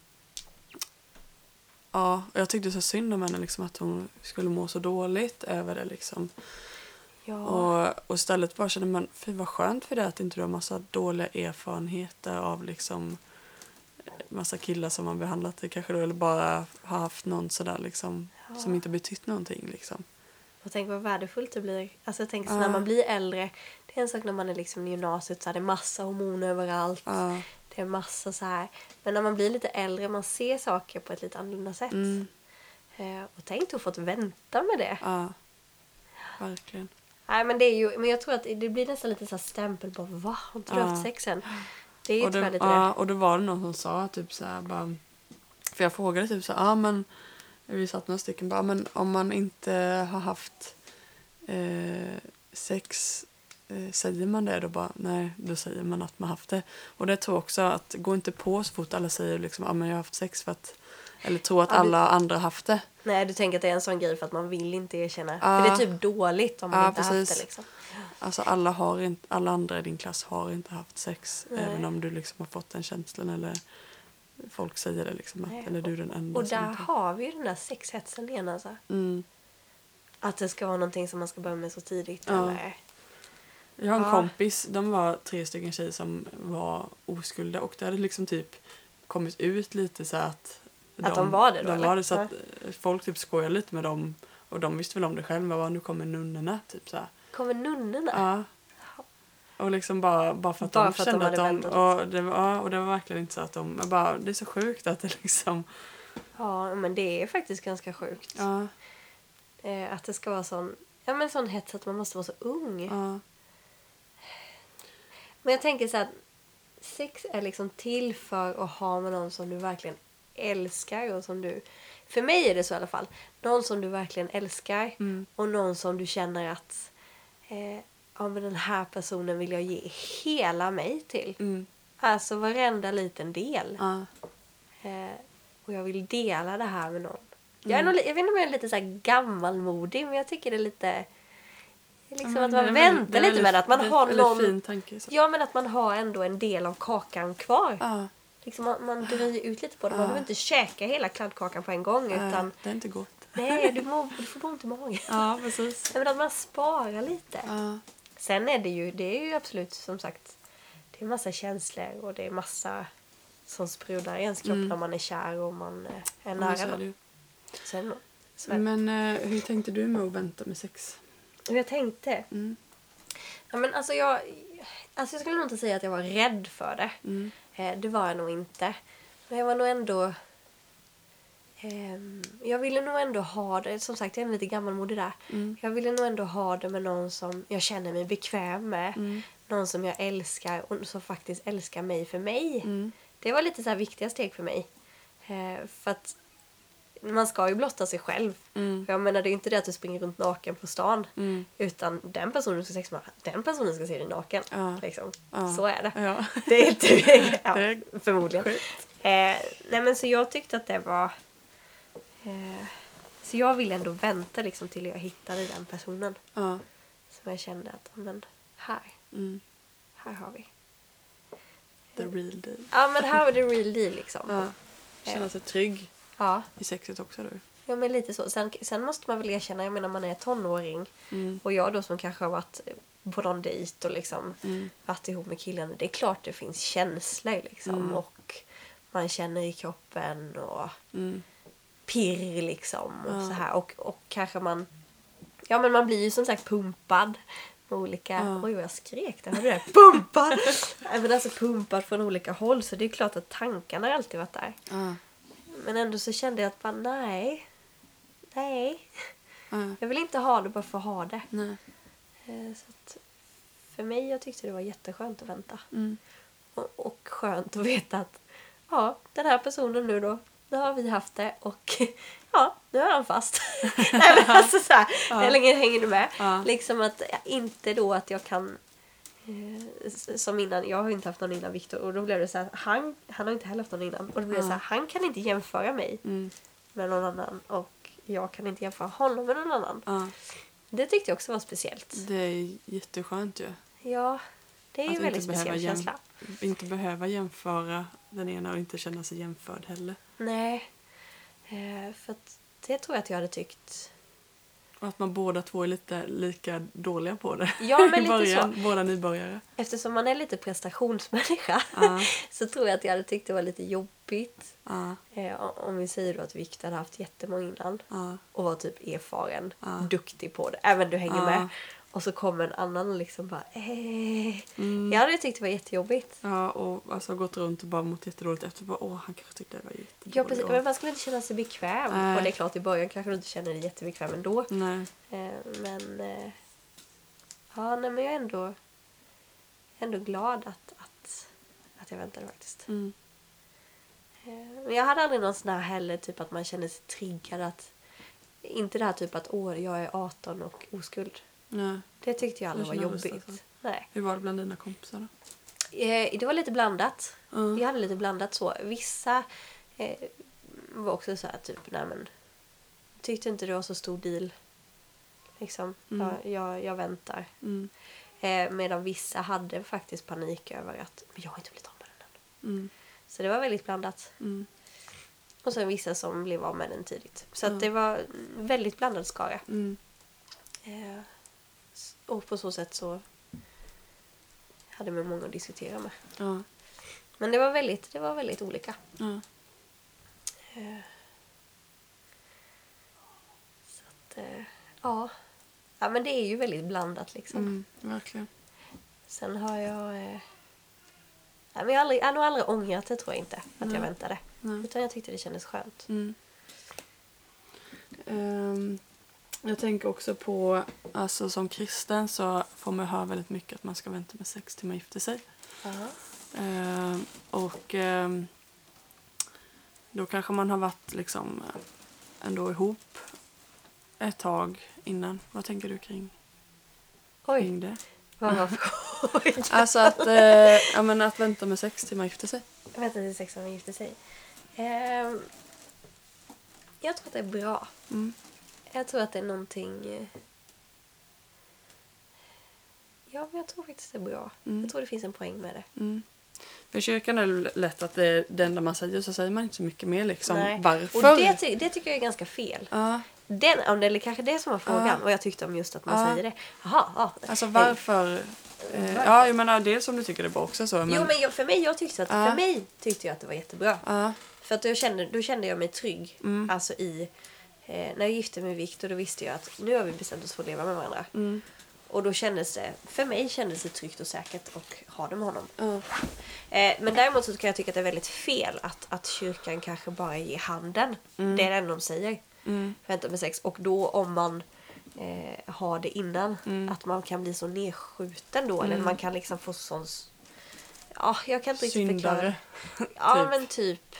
ja, jag tyckte så synd om henne liksom att hon skulle må så dåligt över det liksom. Ja. Och, och istället bara kände man, fy vad skönt för det att inte du har massa dåliga erfarenheter av liksom massa killar som har behandlat dig kanske då eller bara har haft någon sådär liksom Ja. som inte betytt någonting liksom. Och tänk vad värdefullt det blir. Alltså jag tänker så Ja. när man blir äldre. Det är en sak när man är liksom i gymnasiet så är det massa hormoner överallt. Ja, Det är massa så här. Men när man blir lite äldre man ser saker på ett lite annorlunda sätt. mm, Eh, och tänk du fått vänta med det. ja, verkligen. Nej men det är ju, men jag tror att det blir nästan lite så här stämpel på va? Har inte du Ja. haft sex än? Det är ju Och, det, lite ja, och då var det någon som sa typ så här bara, för jag frågade typ så ja men vi satt några stycken bara, men om man inte har haft eh, sex säger man det då bara? Nej, då säger man att man haft det. Och det tror jag också att gå inte på så fort alla säger liksom, men jag har haft sex för att eller tro att Ja, alla andra har haft det. Nej du tänker att det är en sån grej för att man vill inte erkänna. Ja. För det är typ dåligt om man Ja, inte haft precis. det liksom. Alltså alla, har inte, alla andra i din klass har inte haft sex. Nej. Även om du liksom har fått den känslan eller folk säger det liksom. Att, Nej, eller du är den enda Och där har vi ju den där sexhetsen igen alltså. Mm. Att det ska vara någonting som man ska börja med så tidigt. Ja. Eller? Jag har en Ja. kompis, de var tre stycken tjejer som var oskulda och det hade liksom typ kommit ut lite så att Att de var det då, De var det så att eh, folk typ skojade lite med dem och de visste väl om det själva, bara nu kommer nunnorna typ så här. Kommer nunnorna? Ja. Och liksom bara, bara för att Bara de för att de kände att de, och det, ja, och det var verkligen inte så att de, bara, det är så sjukt att det liksom, Ja, men det är faktiskt ganska sjukt. ja, Eh, att det ska vara sån, ja men sån hets att man måste vara så ung. Ja. Men jag tänker så att sex är liksom till för att ha med någon som du verkligen älskar och som du... För mig är det så i alla fall. Någon som du verkligen älskar Mm. och någon som du känner att eh, ja, men den här personen vill jag ge hela mig till. Mm. Alltså varenda liten del. Ja. Eh, och jag vill dela det här med någon. Jag, är Mm. nog, jag vet inte om jag är lite så här gammalmodig men jag tycker det är lite... Liksom Ja, att men man väntar lite med det. Att man har någon... fin tanke. Så. Ja men att man har ändå en del av kakan kvar. Ja. Liksom man, man dröjer ut lite på det. Man Ja. behöver inte käka hela kladdkakan på en gång. Nej, Utan det är inte gott. nej, du, mår, du får ont i magen. Ja, precis. Men att man sparar lite. Ja. Sen är det ju, det är ju absolut som sagt, det är massa känslor och det är massa som sprudlar i ens kropp Mm. när man är kär och man eh, är Men nära ju. Sen, så är det. Men eh, hur tänkte du med att vänta med sex? Och jag tänkte, Mm. ja, men alltså jag, alltså jag skulle nog inte säga att jag var rädd för det. Mm. Eh, det var jag nog inte. Men jag var nog ändå... ehm, jag ville nog ändå ha det. Som sagt, jag är lite gammalmodig där. Mm. Jag ville nog ändå ha det med någon som jag känner mig bekväm med. Mm. Någon som jag älskar och som faktiskt älskar mig för mig. Mm. Det var lite så här viktiga steg för mig. Eh, för att man ska ju blotta sig själv. Mm. För Jag menar, det är inte det att du springer runt naken på stan. Mm. Utan den personen du ska sexa med, den personen ska se dig naken. Ja. Liksom. Ja. Så är det. Ja. Det är inte... ja, förmodligen. Eh, nej men så jag tyckte att det var... Eh, så jag ville ändå vänta liksom till jag hittade den personen. Ja. Som jag kände att, men här, Mm. här har vi. The real deal. Ja men här var det real deal liksom. Ja. Känna sig trygg Ja, i sexet också du. ja men lite så. Sen, sen måste man väl erkänna, jag menar man är tonåring. Mm. Och jag då som kanske har varit på någon dejt och liksom Mm. varit ihop med killen. Det är klart det finns känslor liksom. Mm. Och man känner i kroppen och Mm. pirr liksom. Och Ja. så här. Och, och kanske man... Ja men man blir ju som sagt pumpad. Med olika... Ja. Oj vad jag skrek där. Hörde du det? Pumpad! Men alltså pumpad från olika håll. Så det är klart att tankarna har alltid varit där. Ja. Men ändå så kände jag att bara nej. Nej. Ja. Jag vill inte ha det bara för att ha det. Nej. Eh, Så att för mig jag tyckte det var jätteskönt att vänta. Mm. Och, och skönt att veta att ja, den här personen nu då, nu har vi haft det och ja, nu är han fast. Nej men alltså så här, Ja. hur länge hänger du med? Ja. Liksom att inte då att jag kan som innan, jag har inte haft någon innan Viktor och då blev det så här, han, han har inte heller haft någon innan och då blev det Ja. så här, han kan inte jämföra mig Mm. med någon annan och jag kan inte jämföra honom med någon annan. Ja. Det tyckte jag också var speciellt. Det är jätteskönt ju. Ja, det är Att ju en väldigt speciell känsla. Inte behöva jämföra den ena och inte känna sig jämförd heller. Nej, eh, för att det tror jag att jag hade tyckt. Och att man båda två är lite lika dåliga på det. Ja, men I lite början, båda nybörjare. Eftersom man är lite prestationsmänniska Ja. så tror jag att jag hade tyckt det var lite jobbigt. Ja. Eh, om vi säger då att Viktor hade haft jättemånga innan Ja. och var typ erfaren, duktig på det. Även du hänger med. Och så kommer en annan och liksom bara eh. Mm. Jag hade tyckt det var jättejobbigt. Ja, och alltså gått runt och bara mått jättedåligt efter. Bara, Åh, han kanske tyckte det var jättedåligt. Ja, precis. Men man skulle inte känna sig bekväm. Nej. Och det är klart i början kanske du inte känner dig jättebekväm ändå. Nej. Eh, men eh, ja, nej, men jag är ändå, ändå glad att, att, att jag väntade faktiskt. Mm. Men jag hade aldrig någon sån här heller, typ att man känner sig triggad att inte det här typ att åh, jag är 18 och oskuld. Nej. Det tyckte jag aldrig var jobbigt. alltså. Nej. Hur var det bland dina kompisar då? Eh, det var lite blandat. Ja. Jag hade lite blandat så. Vissa eh, var också så här typ, nej men tyckte inte det var så stor deal. Liksom, Mm. jag, jag, jag väntar. Mm. Eh, medan vissa hade faktiskt panik över att men jag har inte blivit av med den än. Mm. Så det var väldigt blandat. Mm. Och sen vissa som blev av med den tidigt. Så det var väldigt blandad skara. Mm. Eh, och på så sätt så hade man många att diskutera med. Ja. Men det var väldigt, det var väldigt olika. Ja. Eh, så att, eh, ja. ja, men det är ju väldigt blandat liksom. Mm. Verkligen. Sen har jag... Eh, nej, men jag, har aldrig, jag har nog aldrig ångrat det tror jag inte. Att jag Nej. väntade. Nej. Utan jag tyckte det kändes skönt. Mm. Ehm, Jag tänker också på, alltså som kristen så får man höra väldigt mycket att man ska vänta med sex till man gifter sig. Eh, och eh, då kanske man har varit liksom ändå ihop ett tag innan. Vad tänker du kring, Oj, kring det? vad frågan? Alltså att, eh, ja, men att vänta med sex till man gifter sig. Vänta till sex när man gifter sig. Ehm, jag tror att det är bra. Mm. Jag tror att det är någonting... eh, Ja, men jag tror faktiskt det är bra. Mm. Jag tror det finns en poäng med det. Mm. För kyrkan är det lätt att det är det enda man säger så säger man inte så mycket mer liksom. Nej. Varför? Och det, ty- det tycker jag är ganska fel. Ja, Den, om det är kanske det som var frågan, Ja. vad jag tyckte om just att man Ja. säger det. Jaha, ja. alltså Eh, varför? Eh, ja, jag menar dels om du tycker det är bra också så. Men, Jo, men jag, för mig, jag tyckte att, för mig tyckte jag att det var jättebra. För att då kände, då kände jag mig trygg. Mm. Alltså i... Eh, när jag gifte mig med Viktor då visste jag att nu har vi bestämt oss för att leva med varandra. mm, Och då kändes det, för mig kändes det tryggt och säkert att ha det med honom. ja, Eh, men däremot så kan jag tycka att det är väldigt fel att, att kyrkan kanske bara ger handen. Det är det enda de säger. mm, Vänta med sex. Och då om man eh, har det innan, Mm. att man kan bli så nedskjuten då. Eller man kan liksom få sån... Ja, jag kan inte riktigt förklara. syndare. Ja, typ. men typ.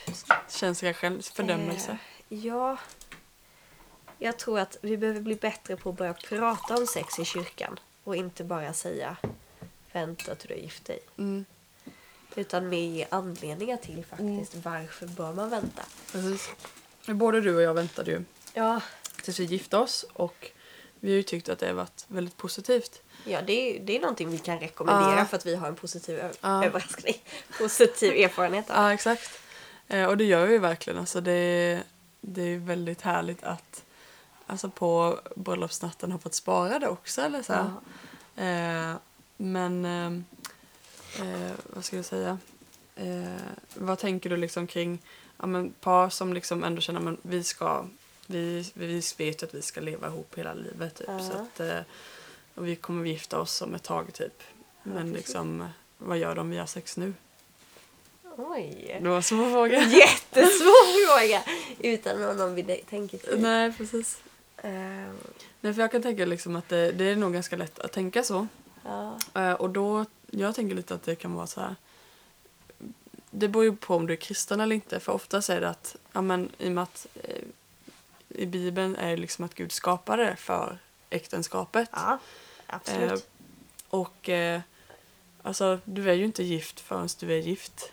Känsliga själv, fördömelse. Eh, ja. Jag tror att vi behöver bli bättre på att börja prata om sex i kyrkan. Och inte bara säga vänta till du har gift dig. Mm, Utan mer ge anledningar till faktiskt varför bör man vänta. precis. Både du och jag väntade ju Ja, tills vi gifte oss och vi har ju tyckt att det har varit väldigt positivt. ja det, är, det är någonting vi kan rekommendera Ja. för att vi har en positiv Ja. överraskning. Positiv erfarenhet av. Ja, exakt. Eh, och det gör vi verkligen. Alltså det, det är väldigt härligt att alltså på bröllopsnatten ha fått spara det också. Eller så. Eh, men ehm, eh, vad ska jag säga? Eh, vad tänker du liksom kring ja, men par som liksom ändå känner att vi ska vi, vi vet att vi ska leva ihop hela livet typ. Ja. Så att, eh, och vi kommer gifta oss om ett tag typ. Men precis. liksom vad gör de vi har sex nu? Oj. Det var en svår fråga. Jättesvår fråga. Utan någon vi tänker till. Nej, precis. Ehm, Nej, för jag kan tänka liksom att det, det är nog ganska lätt att tänka så. ja. Eh, och då, jag tänker lite att det kan vara så här. Det beror ju på om du är kristen eller inte. För ofta är det att, ja men i och med att eh, i Bibeln är det liksom att Gud skapade för äktenskapet. ja, absolut. Eh, och eh, alltså, du är ju inte gift förrän du är gift.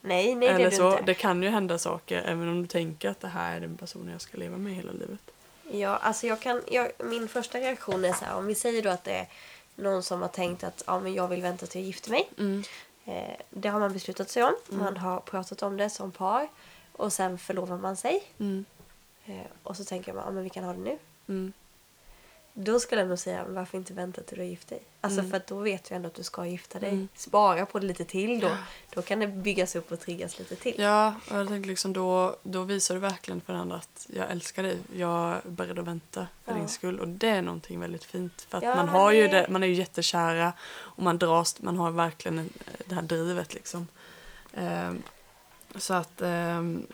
nej, nej det eller är du så. inte. Det kan ju hända saker även om du tänker att det här är den personen jag ska leva med hela livet. Ja, alltså jag kan, jag, min första reaktion är så här, om vi säger då att det är någon som har tänkt att ja, men jag vill vänta till jag gifter mig. Mm. Eh, det har man beslutat sig om. Man har pratat om det som par. Och sen förlovar man sig. Mm. Eh, och så tänker man, ja men vi kan ha det nu. Då skulle jag nog säga, varför inte vänta till du har gift dig? Alltså Mm. för då vet du ändå att du ska gifta dig. Mm. Spara på det lite till då. Då kan det byggas upp och triggas lite till. Ja, och jag tänkte liksom då, då visar du verkligen för den andra att jag älskar dig. Jag är beredd att vänta för Ja. din skull. Och det är någonting väldigt fint. För att Ja, man har ju det- det, man är ju jättekära och man dras, man har verkligen en- det här drivet liksom. Ehm, så att ehm,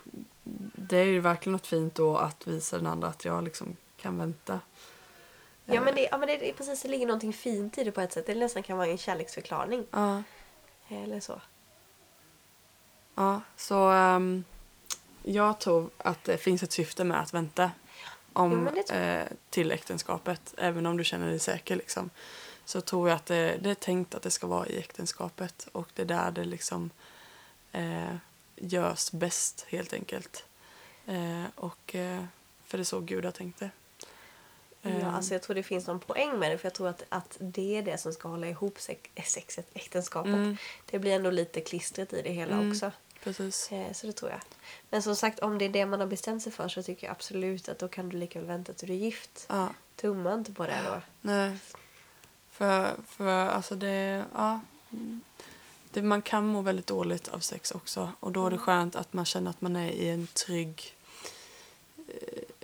det är ju verkligen något fint då att visa den andra att jag liksom kan vänta. Ja men, det, ja, men det, är precis, det ligger någonting fint i det på ett sätt. Det nästan kan vara en kärleksförklaring. Ja, Eller så. ja så ehm, jag tror att det finns ett syfte med att vänta om, tror eh, till äktenskapet. Även om du känner dig säker liksom. Så tror jag att det, det är tänkt att det ska vara i äktenskapet. Och det är där det liksom eh, görs bäst helt enkelt. Eh, och eh, för det är så Gud har tänkt det. Ja, Eh, alltså jag tror det finns någon poäng med det. För jag tror att, att det är det som ska hålla ihop sex, sexet, äktenskapet. Mm. Det blir ändå lite klistret i det hela Mm. också. Precis. Eh, så det tror jag. Men som sagt, om det är det man har bestämt sig för så tycker jag absolut att då kan du lika väl vänta till du är gift. Ja. Tumma inte på det då. Nej. För, för alltså det, ja. Det, man kan må väldigt dåligt av sex också. Och då är det Mm. skönt att man känner att man är i en trygg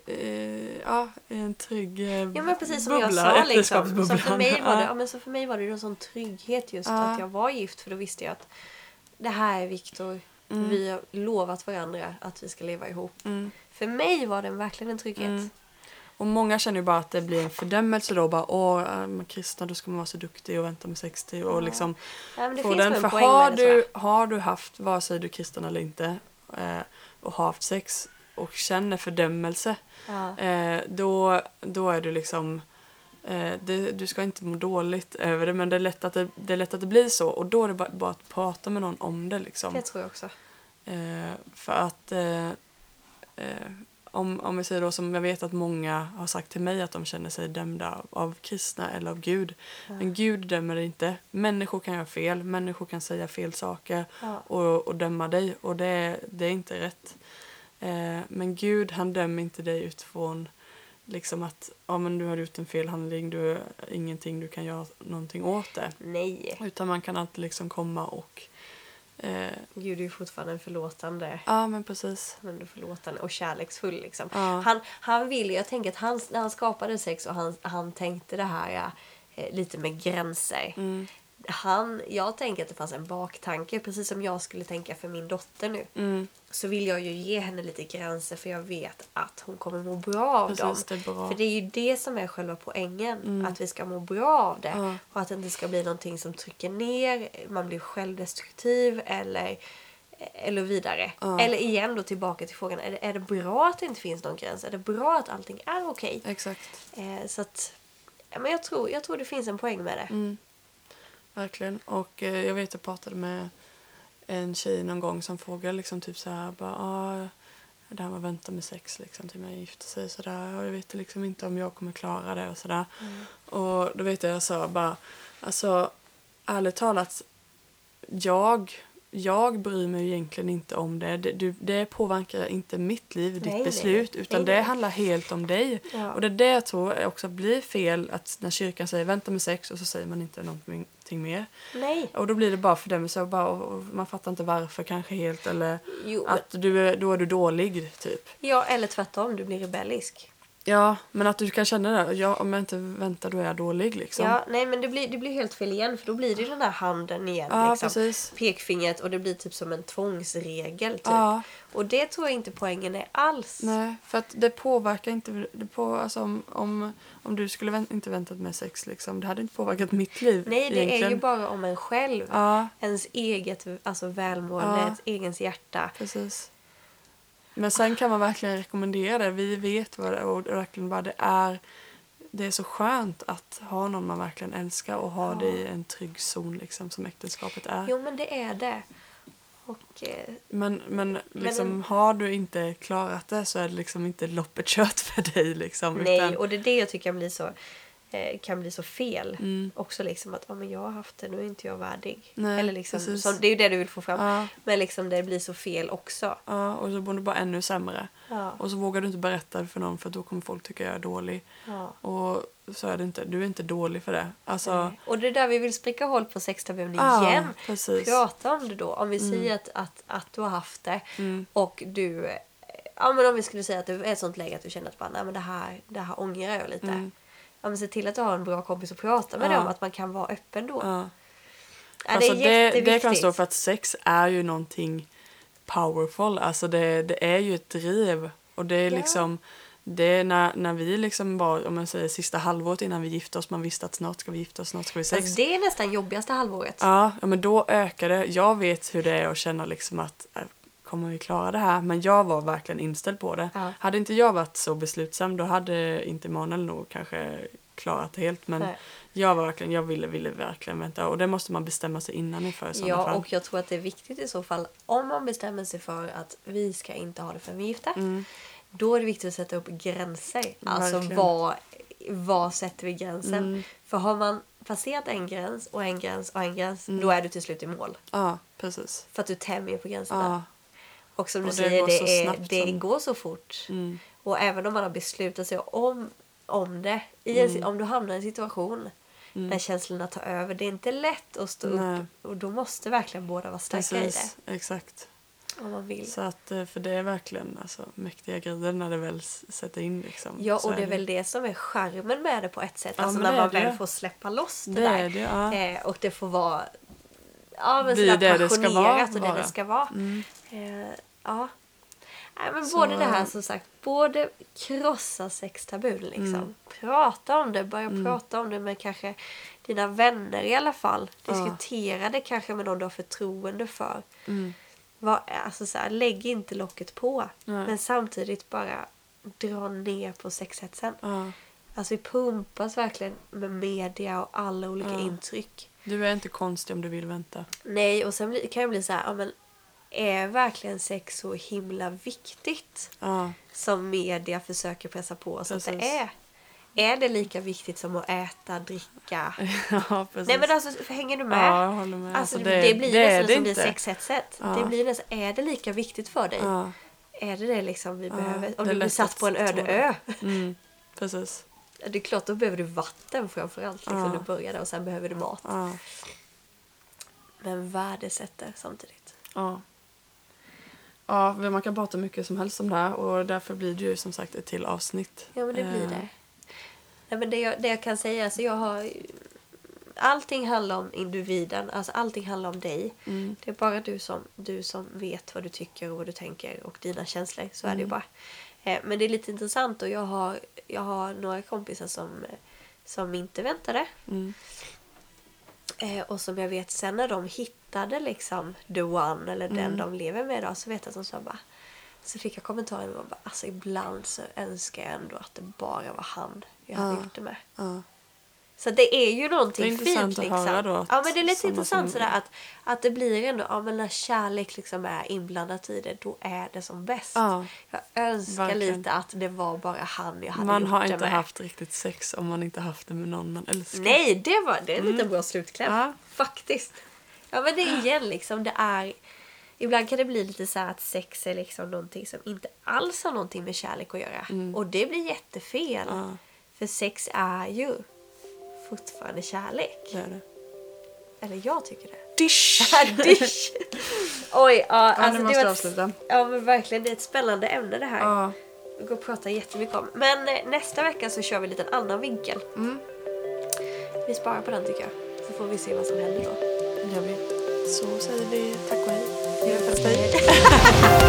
eh, ja, en trygg eh, Ja men precis som jag bubbla, sa liksom. Så för, mig var det, Ja. men så för mig var det en sån trygghet just Ja. att jag var gift. För då visste jag att det här är Viktor. Mm. Vi har lovat varandra att vi ska leva ihop. Mm. För mig var det verkligen en trygghet. Mm. Och många känner ju bara att det blir en fördömelse då. Bara, Åh, är man kristna då ska man vara så duktig och vänta med 60 och liksom Ja, men det få finns den. För har du, jag. har du haft, vare sig du är kristen eller inte, eh, och har haft sex och känner fördömelse, Ja. eh, då, då är du liksom eh, det, du ska inte må dåligt över det men det är, lätt att det, det är lätt att det blir så och då är det bara, bara att prata med någon om det. Liksom. Det tror jag också. Eh, för att eh, eh, om, om vi säger då som jag vet att många har sagt till mig att de känner sig dömda av, av kristna eller av Gud. Men Gud dömer inte. Människor kan göra fel, människor kan säga fel saker Ja. och, och döma dig och det, det är inte rätt. Eh, men Gud han dömer inte dig utifrån liksom att ja, men du har gjort en fel handling, du har ingenting du kan göra någonting åt det. Nej. Utan man kan alltid liksom komma och eh, Gud är ju fortfarande en förlåtande ja men precis. men förlåtande och kärleksfull. Liksom. Ja. Han, han vill jag tänker att han, när han skapade sex och han, han tänkte det här eh, lite med gränser. Mm. Han, jag tänker att det fanns en baktanke, precis som jag skulle tänka för min dotter nu. Mm. Så vill jag ju ge henne lite gränser för jag vet att hon kommer må bra av Precis, dem. det bra. För det är ju det som är själva poängen. Att vi ska må bra av det. Ja. Och att det inte ska bli någonting som trycker ner, man blir självdestruktiv eller eller vidare. Ja. Eller igen då tillbaka till frågan, är det, är det bra att det inte finns någon gräns? Är det bra att allting är okej? Exakt. Eh, så att, men jag tror, jag tror det finns en poäng med det. Mm. Verkligen. Och eh, jag vet jag pratade med en tjej någon gång som frågade liksom typ så här bara ah, det här med att vänta med sex liksom till man gifter sig så där. Och jag vet liksom inte om jag kommer klara det och sådär. Och då vet jag jag sa bara alltså ärligt talat jag jag bryr mig egentligen inte om det. Det, du, det påverkar inte mitt liv, ditt Nej, nej. beslut. Utan Nej, det nej. handlar helt om dig. Ja. Och det är det jag tror också blir fel. Att när kyrkan säger vänta med sex och så säger man inte någonting mer. Nej. Och då blir det bara fördömelse och, bara, och man fattar inte varför kanske helt. Eller Jo, att du då är du dålig typ. ja, eller tvärtom, du blir rebellisk. Ja, men att du kan känna det. Ja, om jag inte väntar då är jag dålig liksom. Ja, nej men det blir, det blir helt fel igen för då blir det den här handen igen. Ja, liksom. precis. Pekfingret och det blir typ som en tvångsregel. Typ. Ja. Och det tror jag inte poängen är alls. Nej, för att det påverkar inte... Det på, alltså om, om, om du skulle vänt, inte väntat med sex, liksom, det hade inte påverkat mitt liv. Nej, det är egentligen. ju bara om en själv. Ja, Ens eget alltså, välmående, Ja. ens egens hjärta. precis. Men sen kan man verkligen rekommendera det. Vi vet vad det och verkligen bara det är. Det är så skönt att ha någon man verkligen älskar och ha Ja. det i en trygg zon liksom, som äktenskapet är. Jo, men det är det. Och eh, Men, men liksom, en- har du inte klarat det så är det liksom inte loppet kört för dig. Liksom, nej, utan, och det är det jag tycker kan bli så, eh, kan bli så fel. Mm. Också liksom att ja, men jag har haft det, nu är inte jag värdig. Nej, Eller liksom, som, det är ju det du vill få fram. Ja. Men liksom det blir så fel också. ja, och så blir du bara ännu sämre. Ja. Och så vågar du inte berätta det för någon för då kommer folk tycka jag är dålig. Ja. Och så är det inte. Du är inte dålig för det. Alltså, Nej. Och det är där vi vill spricka hål på sextabun Ja, igen. precis. Prata om det då. Om vi säger att, att, att du har haft det Mm. och du... eh, Ja men om vi skulle säga att du är i ett sånt läge att du känner att bara, nej men det här, det här ångrar jag lite. Mm. Ja men se till att du har en bra kompis att prata med Ja. om att man kan vara öppen då. ja. Ja, Alltså det det, är det, jätteviktigt. kan stå för att sex är ju någonting powerful. Alltså det, det är ju ett driv. Och det är liksom det är när, när vi liksom var, om man säger sista halvåret innan vi gifte oss, man visste att snart ska vi gifta oss, snart ska vi sex. Alltså, det är nästan jobbigaste halvåret. Ja, ja, men då ökar det. Jag vet hur det är att känna liksom att äh, kommer vi klara det här? Men jag var verkligen inställd på det. Ja. Hade inte jag varit så beslutsam då hade inte Emanuel nog kanske klarat det helt. Men Nej. jag var verkligen, jag ville, ville verkligen vänta. Och det måste man bestämma sig innan inför i sådana Ja, fall. och jag tror att det är viktigt i så fall om man bestämmer sig för att vi ska inte ha det är gifta. Mm. Då är det viktigt att sätta upp gränser. Alltså var, var sätter vi gränsen? Mm. För har man passerat en gräns och en gräns och en gräns, Mm. då är du till slut i mål. Ja, precis. För att du tämjer på gränserna. Ja. Och som du Och det säger, det, så är, snabbt det som- går så fort. Mm. Och även om man har beslutat sig om, om det, i en, Mm. om du hamnar i en situation när känslorna tar över, det är inte lätt att stå Nej. upp. Och då måste verkligen båda vara starka i Precis, exakt. det. Om man vill. Så att, eh, för det är verkligen alltså, mäktiga grejer när det väl sätter in. Liksom. Ja, och det är väl det som är charmen med det på ett sätt. Ja, alltså när det man det. väl får släppa loss det, Det där. är det, ja. Eh, och det får vara ja, men Bli det det ska vara, och det det ska vara. Mm. Eh, ja. Nej, men Så- både det här som sagt, både krossa sextabun liksom. Prata om det, börja prata om det med kanske dina vänner i alla fall. Ja. Diskutera det kanske med någon du har förtroende för. Mm. Var, alltså så här, lägg inte locket på. Nej. Men samtidigt bara dra ner på sexhetsen. Ja. Alltså vi pumpas verkligen med media och alla olika Ja. intryck. Du är inte konstig om du vill vänta. Nej, och sen kan jag bli så här, ja, men är verkligen sex så himla viktigt Ja. som media försöker pressa på oss att det är? Är det lika viktigt som att äta, dricka? ja, precis. Nej men alltså, hänger du med? Ja, jag håller med. Alltså, Alltså, det, det- blir det nästan det som inte. sexhetset. Ja. Det blir nästan, är det lika viktigt för dig? Ja. Är det det liksom vi behöver? Om du blir satt att på en öde ö. Mm. Precis. Det är klart, då behöver du vatten framförallt. Liksom, Ja. Du börjar där och sen behöver du mat. Men värdesätter samtidigt. Ja. Ja, man kan prata mycket som helst om det här och därför blir det ju som sagt ett till avsnitt. Ja men det blir Eh, det. Nej, men det, jag, det jag kan säga, alltså jag har... Allting handlar om individen, alltså allting handlar om dig. Mm. Det är bara du som, du som vet vad du tycker och vad du tänker och dina känslor. Så är det ju bara. Eh, men det är lite intressant och jag har, jag har några kompisar som, som inte väntade. Mm. Eh, och som jag vet sen när de hittade liksom the one eller den Mm. de lever med idag så vet jag att de sa bara så fick jag kommentaren och bara alltså ibland så önskar jag ändå att det bara var han jag hade Ja. gjort det med. Ja. Så det är ju någonting Det är intressant fint att liksom. höra då att ja men det är lite intressant som- sådär att, att det blir ändå, ja men när kärlek liksom är inblandat i det då är det som bäst. Ja. Jag önskar Verkligen. lite att det var bara han jag hade Man gjort har inte med. haft riktigt sex om man inte haft det med någon man älskar. Nej, det var det är en liten bra slutkläm. Ja. Faktiskt. Ja men det är igen liksom, det är... Ibland kan det bli lite så här att sex är liksom någonting som inte alls har någonting med kärlek att göra. Och det blir jättefel. Ja. För sex är ju fortfarande kärlek. Det är det. Eller jag tycker det. Dish! Dish. Oj, ja, alltså nu det måste var jag ett- avsluta. Ja men verkligen, det är ett spännande ämne det här. Ja. Vi går och pratar jättemycket om. Men eh, nästa vecka så kör vi lite en annan vinkel. Mm. Vi sparar på den tycker jag. Så får vi se vad som händer då. Det gör vi. Så säger vi tack och hej. Hej.